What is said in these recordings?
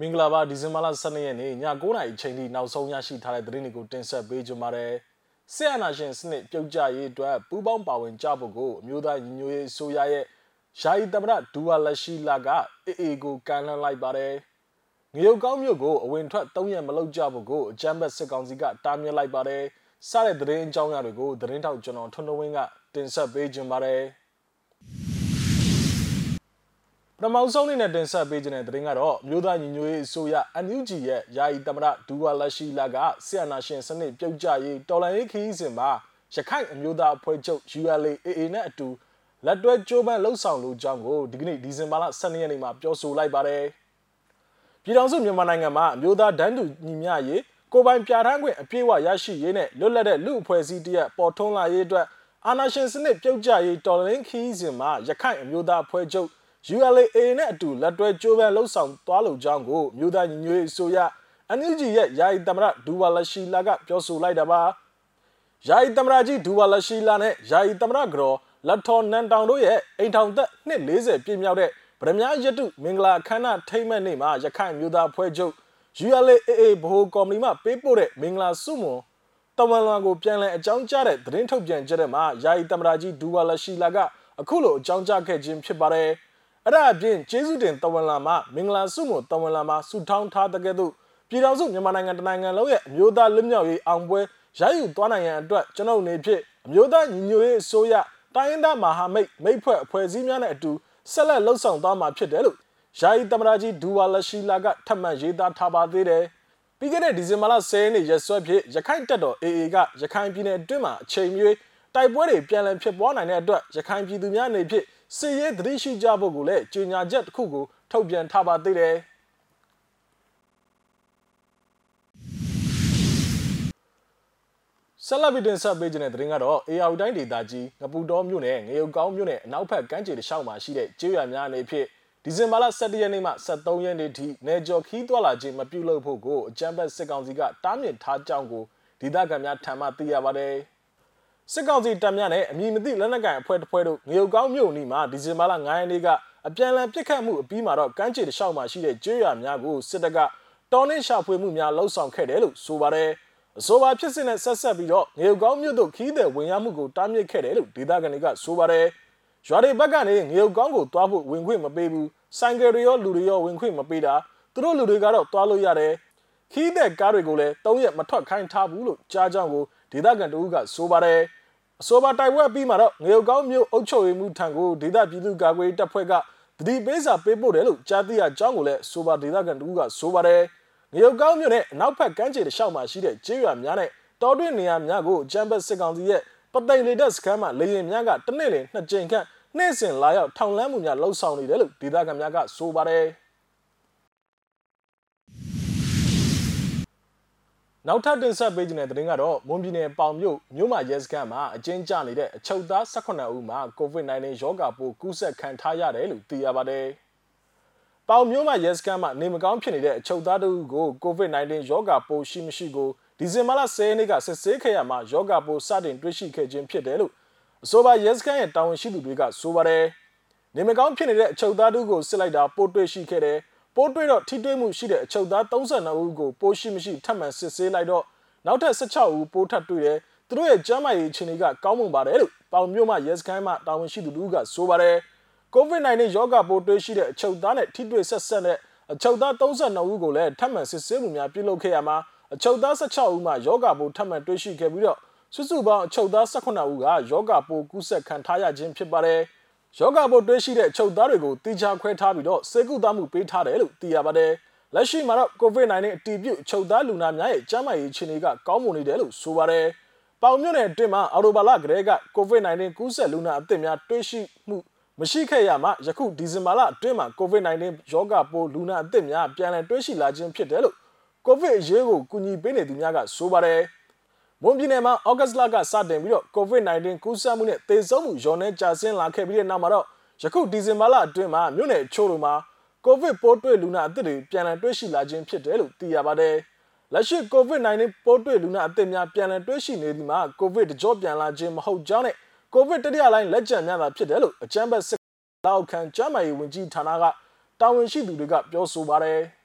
မင်္ဂလာပါဒီဇင်ဘာလ12ရက်နေ့ည9:00နာရီအချိန်ထိနောက်ဆုံးရရှိထားတဲ့သတင်းတွေကိုတင်ဆက်ပေးကြပါမယ်။ဆီယနာရှင်စနစ်ပြုတ်ကျရေးအတွက်ပူးပေါင်းပါဝင်ကြဖို့ကိုအမျိုးသားညီညွတ်ရေးအစိုးရရဲ့ယာယီသမ္မတဒူဝါလက်ရှိလာကအေအေကိုကန်လှန်လိုက်ပါတယ်။ငရုတ်ကောင်းမျိုးကိုအဝင်ထွက်၃ရက်မလောက်ကြဖို့ကိုအကြမ်းဖက်စစ်ကောင်စီကတားမြစ်လိုက်ပါတယ်။စတဲ့သတင်းအကြောင်းအရာတွေကိုသတင်းထောက်ကျွန်တော်ထွန်းထွန်းဝင်းကတင်ဆက်ပေးကြပါမယ်။ ပထမဆုံးအနေနဲ့တင်ဆက်ပေးခြင်းတဲ့သတင်းကတော့မြို့သားညီညွတ်ရေးအစိုးရ NUG ရဲ့ယာယီသမ္မတဒူဝါလက်ရှိလာကဆီယနာရှင်စနစ်ပြုတ်ကျရေးတော်လှန်ရေးခရီးစဉ်မှာရခိုင်အမျိုးသားအဖွဲ့ချုပ် ULA/AA နဲ့အတူလက်တွဲကြိုးပမ်းလှုပ်ဆောင်လိုကြောင်းကိုဒီကနေ့ဒီဇင်ဘာလ12ရက်နေ့မှာပြောဆိုလိုက်ပါတယ်။ပြည်ထောင်စုမြန်မာနိုင်ငံမှာအမျိုးသားဒန်းတူညီမျှရေးကိုပိုင်ပြဋ္ဌာန်းခွင့်အပြည့်အဝရရှိရေးနဲ့လွတ်လပ်တဲ့လူအဖွဲ့အစည်းတရက်ပေါ်ထွန်းလာရေးအတွက်အာဏာရှင်စနစ်ပြုတ်ကျရေးတော်လှန်ရေးခရီးစဉ်မှာရခိုင်အမျိုးသားအဖွဲ့ချုပ် ULA နဲ့အတူလက်တွဲကြိုးပမ်းလှုပ်ဆောင်သွားလိုကြောင်းကိုမြို့သားညီညွတ်ရေးအစိုးရ NUG ရဲ့ယာယီသမ္မတဒူဝါလရှိလာကပြောဆိုလိုက်တာပါယာယီသမ္မတကြီးဒူဝါလရှိလာနဲ့ယာယီသမ္မတကတော်လက်ထော်နန်တောင်တို့ရဲ့အိမ်ထောင်သက်240ပြည့်မြောက်တဲ့ဗရမ ्या ရတုမင်္ဂလာအခမ်းအနားထိမ့်မဲ့နေ့မှာရခိုင်မျိုးသားဖွဲ့ချုပ် ULAA ဗဟိုကော်မတီမှပေးပို့တဲ့မင်္ဂလာစုမွန်တဝန်လွန်ကိုပြန်လည်အကြောင်းကြားတဲ့သတင်းထုတ်ပြန်ချက်ထဲမှာယာယီသမ္မတကြီးဒူဝါလရှိလာကအခုလိုအကြောင်းကြားခဲ့ခြင်းဖြစ်ပါတယ်။ အဲ့ဒါအပြင်ကျေးဇူးတင်တဝန်လာမှာမင်္ဂလာစုမှုတဝန်လာမှာဆုထောင်းထားတဲ့ကဲ့သို့ပြည်တော်စုမြန်မာနိုင်ငံတနိုင်ငံလုံးရဲ့အမျိုးသားလွတ်မြောက်ရေးအောင်ပွဲရယူသွားနိုင်ရန်အတွက်ကျွန်ုပ်အနေဖြင့်အမျိုးသားညီညွတ်ရေးအစိုးရတိုင်းရင်းသားမဟာမိတ်မိတ်ဖွဲ့အဖွဲ့အစည်းများနဲ့အတူဆက်လက်လှုပ်ဆောင်သွားမှာဖြစ်တယ်လို့ယာယီသမ္မတကြီးဒူဝါလရှိလာကထပ်မံရေးသားထားပါသေးတယ်ပြီးခဲ့တဲ့ဒီဇင်ဘာလ10ရက်နေ့ရက်စွဲဖြစ်ရခိုင်တပ်တော် AA ကရခိုင်ပြည်နယ်အတွင်းမှာအချိန်မရွေးတိုက်ပွဲတွေပြန်လည်ဖြစ်ပွားနိုင်တဲ့အတွက်ရခိုင်ပြည်သူများအနေဖြင့် စစ်ရေးသတိရှိကြဖို့ကိုလည်းကြေညာချက်တစ်ခုကိုထုတ်ပြန်ထားပါသေးတယ်ဆက်လက်ပြီးတင်ဆက်ပေးခြင်းတဲ့သတင်းကတော့ AR တိုင်းဒေသကြီးငပူတော်မြို့နယ်ငရုတ်ကောင်းမြို့နယ်အနောက်ဘက်ကမ်းခြေတစ်လျှောက်မှာရှိတဲ့ကျေးရွာများအနေဖြင့်ဒီဇင်ဘာလ17ရက်နေ့မှ23ရက်နေ့ထိနေကျော်ခီးသွားလာခြင်းမပြုလုပ်ဖို့ကိုအကြမ်းဖက်စစ်ကောင်စီကတားမြစ်ထားကြောင်းကိုဒေသခံများထံမှသိရပါတယ်။ စစ်ကောင်စီတပ်များနဲ့အမည်မသိလက်နက်ကိုင်အဖွဲ့တစ်ဖွဲ့တို့ငရုတ်ကောင်းမြို့နီမှာဒီဇင်ဘာလ9ရက်နေ့ကအပြန်အလှန်ပစ်ခတ်မှုအပြီးမှာတော့ကမ်းခြေတစ်လျှောက်မှာရှိတဲ့ကျွေးရများကိုစစ်တပ်ကတောင်းနှင်းရှာဖွေမှုများလှုံ့ဆော်ခဲ့တယ်လို့ဆိုပါတယ်။အဆိုပါဖြစ်စဉ်နဲ့ဆက်ဆက်ပြီးတော့ငရုတ်ကောင်းမြို့သို့ခီးတဲ့ဝင်ရောက်မှုကိုတားမြစ်ခဲ့တယ်လို့ဒေသခံတွေကဆိုပါတယ်။ရွာတွေဘက်ကနေငရုတ်ကောင်းကိုတွားဖို့ဝင်ခွင့်မပေးဘူး။ဆိုင်ကယ်တွေရောလူတွေရောဝင်ခွင့်မပေးတာ။သူတို့လူတွေကတော့တွားလို့ရတယ်။ခီးတဲ့ကားတွေကိုလည်း၃ရက်မထွက်ခိုင်းထားဘူးလို့ကြားကြောင်းကို ဒေသခံတို့ကဆိုပါတယ်။အဆိုပါတိုက်ပွဲပြီးမှာတော့ငရုတ်ကောင်းမြို့အုပ်ချုပ်ရေးမှူးထံကိုဒေသပြည်သူ့ကာကွယ်ရေးတပ်ဖွဲ့ကတတိပေးစာပေးပို့တယ်လို့ကြားသိရကြောင်းကိုလည်းဆိုပါဒေသခံတို့ကဆိုပါတယ်ငရုတ်ကောင်းမြို့နဲ့အနောက်ဘက်ကမ်းခြေတစ်လျှောက်မှာရှိတဲ့ကျေးရွာများနဲ့တောတွင်းနေရာများကိုဂျမ်ဘတ်စစ်ကောင်စီရဲ့ပသိမ်လေတပ်စခန်းမှာလေရင်များကတနေ့လနှစ်ကြိမ်ခန့်နှိမ့်စင်လာရောက်ထောင်လန်းမှုများလှုပ်ဆောင်နေတယ်လို့ဒေသခံများကဆိုပါတယ် နောက်ထပ်တင်ဆက်ပေးခြင်းတဲ့သတင်းကတော့မွန်ပြည်နယ်ပေါင်မြို့မြို့မှာရဲစခန်းမှာအကျဉ်းကျနေတဲ့အချုပ်သား18ဦးမှာ COVID-19 ရောဂါပိုးကူးစက်ခံထားရတယ်လို့သိရပါတယ်။ပေါင်မြို့မှာရဲစခန်းမှာနေမကောင်းဖြစ်နေတဲ့အချုပ်သားတို့ကို COVID-19 ရောဂါပိုးရှိမရှိကိုဒီဇင်ဘာလ10ရက်နေ့ကစစ်ဆေးခဲ့ရမှာရောဂါပိုးစတင်တွေ့ရှိခဲ့ခြင်းဖြစ်တယ်လို့အဆိုပါရဲစခန်းရဲ့တာဝန်ရှိသူတွေကဆိုပါတယ်။နေမကောင်းဖြစ်နေတဲ့အချုပ်သားတို့ကိုစစ်လိုက်တာပိုးတွေ့ရှိခဲ့တယ်။ ပိုးတွေ့တော့ထိတွေ့မှုရှိတဲ့အချုပ်သား32ဦးကိုပိုးရှိမရှိထပ်မံစစ်ဆေးလိုက်တော့နောက်ထပ်16ဦးပိုးထပ်တွေ့တယ်သူတို့ရဲ့ကျန်းမာရေးအခြေအနေကကောင်းမွန်ပါတယ်လို့ပေါင်မြို့မှရဲစခန်းမှတာဝန်ရှိသူတို့ကဆိုပါတယ် COVID-19 ရောဂါပိုးတွေ့ရှိတဲ့အချုပ်သားနဲ့ထိတွေ့ဆက်ဆက်တဲ့အချုပ်သား32ဦးကိုလည်းထပ်မံစစ်ဆေးမှုများပြုလုပ်ခဲ့ရမှာအချုပ်သား16ဦးမှယောဂပိုးထပ်မံတွေ့ရှိခဲ့ပြီးတော့စုစုပေါင်းအချုပ်သား18ဦးကယောဂပိုးကူးစက်ခံထားရခြင်းဖြစ်ပါတယ်။ ယောဂပိုးတွေ့ရှိတဲ့အချုပ်သားတွေကိုတိကျခွဲထားပြီးတော့စေကုသမှုပေးထားတယ်လို့သိရပါတယ်။လက်ရှိမှာတော့ COVID-19 အတည်ပြုအချုပ်သားလူနာများရဲ့ကျန်းမာရေးအခြေအနေကကောင်းမွန်နေတယ်လို့ဆိုပါတယ်။ပေါင်မြို့နယ်အတွင်းမှာအော်တိုဘာလကတည်းက COVID-19 ကူးစက်လူနာအသစ်များတွေ့ရှိမှုမရှိခဲ့ရမှယခုဒီဇင်ဘာလအတွင်းမှာ COVID-19 ရောဂါပိုးလူနာအသစ်များပြန်လည်တွေ့ရှိလာခြင်းဖြစ်တယ်လို့ COVID အရေးကိုကူညီပေးနေသူများကဆိုပါတယ်။ မွန်ပြည်နယ်မှာဩဂတ်စ်လကစတင်ပြီးတော့ COVID-19 ကူးစက်မှုနဲ့သေဆုံးမှုရောနေကျဆင်းလာခဲ့ပြီးတဲ့နောက်မှာတော့ယခုဒီဇင်ဘာလအတွင်းမှာမြို့နယ်ချို့တို့မှာ COVID ပိုးတွေ့လူနာအသစ်တွေပြန်လည်တွေ့ရှိလာခြင်းဖြစ်တယ်လို့သိရပါတယ်။လက်ရှိ COVID-19 ပိုးတွေ့လူနာအသစ်များပြန်လည်တွေ့ရှိနေသည်မှာ COVID တကြောပြန်လာခြင်းမဟုတ်ကြောင်းနဲ့ COVID တတိယလိုင်းလက်ကျန်များသာဖြစ်တယ်လို့အကြမ်းဖက်စစ်လောက်ခံကျန်းမာရေးဝန်ကြီးဌာနကတာဝန်ရှိသူတွေကပြောဆိုပါတယ်။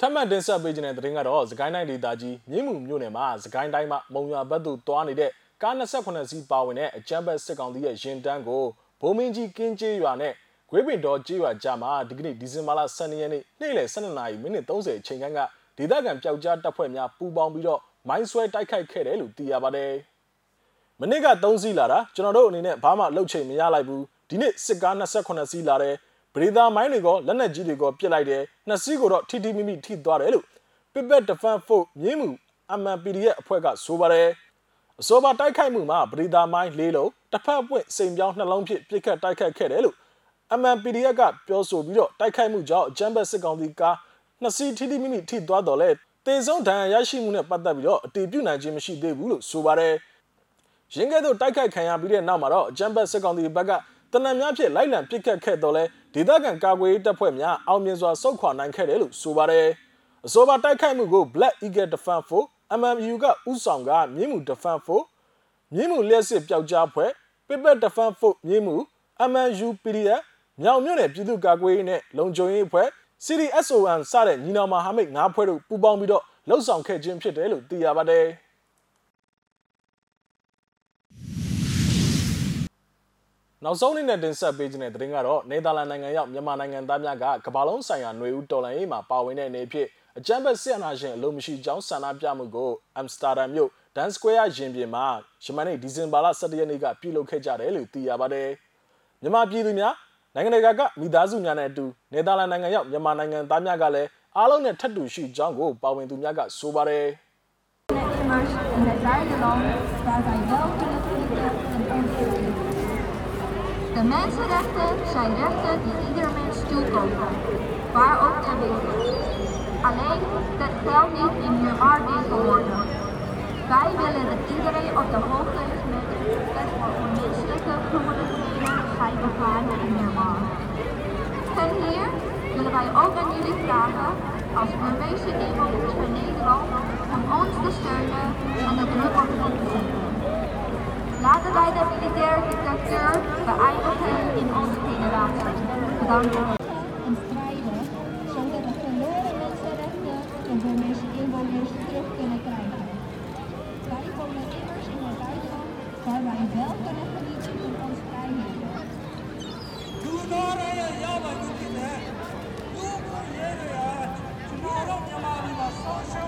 ထပ်မံတင်ဆက်ပေးခြင်းတဲ့သတင်းကတော့စကိုင်းတိုင်းဒေသကြီးမြင်းမှုမြို့နယ်မှာစကိုင်းတိုင်းမှာမုံရွာဘက်သို့တွားနေတဲ့ကား28စီးပါဝင်တဲ့အကြမ်းဖက်စစ်ကောင်စီရဲ့ရင်တန်းကိုဘုံမင်းကြီးကင်းကျေးရွာနဲ့ဂွေးပင်တော်ကျေးရွာကြားမှာဒီကနေ့ဒီဇင်ဘာလ12ရက်နေ့နေ့လယ်12နာရီမိနစ်30အချိန်ခန့်ကဒေသခံပျောက်ကြားတပ်ဖွဲ့များပူးပေါင်းပြီးတော့မိုင်းဆွဲတိုက်ခိုက်ခဲ့တယ်လို့သိရပါတယ်။မနစ်က3စီးလာတာကျွန်တော်တို့အနေနဲ့ဘာမှလှုပ်ချိန်မရလိုက်ဘူးဒီနေ့စစ်ကား28စီးလာတယ် ပရိသာမိုင်းတွေကလက်နက်ကြီးတွေကပြစ်လိုက်တယ်နှစ်စီးကိုတော့ထိထိမိမိထိသွားတယ်လို့ Pipet Defense Force မြင်းမှု MNPD ရဲ့အဖွဲ့ကဆိုပါတယ်အစောပါတိုက်ခိုက်မှုမှာပရိသာမိုင်း၄လုံးတစ်ဖက်ပွင့်စိန်ပြောင်းနှလုံးဖြင့်ပြစ်ခတ်တိုက်ခိုက်ခဲ့တယ်လို့ MNPD ကပြောဆိုပြီးတော့တိုက်ခိုက်မှုကြောင့်အကြမ်းဖက်စစ်ကောင်စီကနှစ်စီးထိထိမိမိထိသွားတော်လဲတေဆုံးဒဏ်ရာရရှိမှုနဲ့ပတ်သက်ပြီးတော့အတည်ပြုနိုင်ခြင်းမရှိသေးဘူးလို့ဆိုပါတယ်ရင်းကဲ့သို့တိုက်ခိုက်ခံရပြီးတဲ့နောက်မှာတော့အကြမ်းဖက်စစ်ကောင်စီဘက်ကတနံများဖြင့်လိုက်လံပစ်ခတ်ခဲ့တော့လဲ ဒေသခံကာကွယ်ရေးတပ်ဖွဲ့များအောင်မြင်စွာဆုတ်ခွာနိုင်ခဲ့တယ်လို့ဆိုပါတယ်။အဆိုပါတိုက်ခိုက်မှုကို Black Eagle Defense Force MMU ကဥဆောင်ကမြင်းမှု Defense Force မြင်းမှုလျှက်စစ်ပျောက်ကြားဖွဲ့ Pipet Defense Force မြင်းမှု MNU PDF မြောင်မြို့နယ်ပြည်သူ့ကာကွယ်ရေးနဲ့လုံခြုံရေးအဖွဲ့ CDSON စတဲ့ညီနောင်မဟာမိတ်၅ဖွဲ့တို့ပူးပေါင်းပြီးတော့လှုပ်ဆောင်ခဲ့ခြင်းဖြစ်တယ်လို့သိရပါတယ်။ နောက်ဆုံးအနေနဲ့တင်ဆက်ပေးခြင်းတဲ့သတင်းကတော့နယ်သာလန်နိုင်ငံရောက်မြန်မာနိုင်ငံသားများကကမ္ဘာလုံးဆိုင်ရာຫນွေဦးတော်လှန်ရေးမှာပါဝင်တဲ့အနေဖြင့်အကြမ်းဖက်ဆီယနာရှင်အလို့မရှိကြောင်းဆန္ဒပြမှုကိုအမ်စတာဒမ်မြို့ဒန်စကွဲယာရင်ပြင်မှာယမန်နေ့ဒီဇင်ဘာလ17ရက်နေ့ကပြုလုပ်ခဲ့ကြတယ်လို့သိရပါတယ်။မြန်မာပြည်သူများနိုင်ငံတကာကမိသားစုများနဲ့အတူနယ်သာလန်နိုင်ငံရောက်မြန်မာနိုင်ငံသားများကလည်းအားလုံးနဲ့ထပ်တူရှိကြောင်းကိုပါဝင်သူများကဆိုပါတယ်။ De mensenrechten zijn rechten die ieder mens toekomen, waar ook ter wereld. Alleen, dat geldt niet in deze worden. Wij willen dat iedereen op de hoogte is met het voor menselijke gemoedelijkheden zijn in Myanmar. En hier willen wij ook aan jullie vragen, als Burmeese inwoners van Nederland, om ons te steunen en de druk op te zetten. Laten wij de militaire dictatuur beëindigen in onze generatie. Bedankt en strijden, zodat de verloren mensenrechten en voor inwoners terug kunnen krijgen. Wij komen immers in het buitenland waar wij wel kunnen genieten van onze vrijheid. Doe door, doe het, hè. Doe maar, jammer.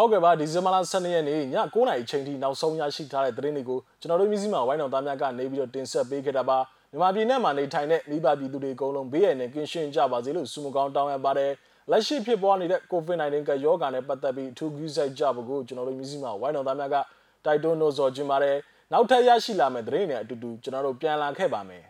ဟုတ်ကဲ့ပါဒီဇင်ဘာလ12ရက်နေ့ည9:00နာရီအချိန်ထိနောက်ဆုံးရရှိထားတဲ့သတင်းတွေကိုကျွန်တော်တို့မျိုးစိမှာဝိုင်းတော်သားများကနေပြီးတော့တင်ဆက်ပေးခဲ့တာပါမြန်မာပြည်နဲ့မှာနေထိုင်တဲ့မိဘပြည်သူတွေအကုန်လုံးဘေးရန်နဲ့ကင်းရှင်းကြပါစေလို့ဆုမကောင်းတောင်းရပါတယ်လက်ရှိဖြစ်ပေါ်နေတဲ့ COVID-19 ကရောဂါနဲ့ပတ်သက်ပြီးအထူးကူးစိုက်ကြဖို့ကိုကျွန်တော်တို့မျိုးစိမှာဝိုင်းတော်သားများကတိုက်တွန်းလို့ဆိုခြင်းပါတယ်နောက်ထပ်ရရှိလာမယ့်သတင်းတွေနဲ့အတူတူကျွန်တော်တို့ပြန်လာခဲ့ပါမယ်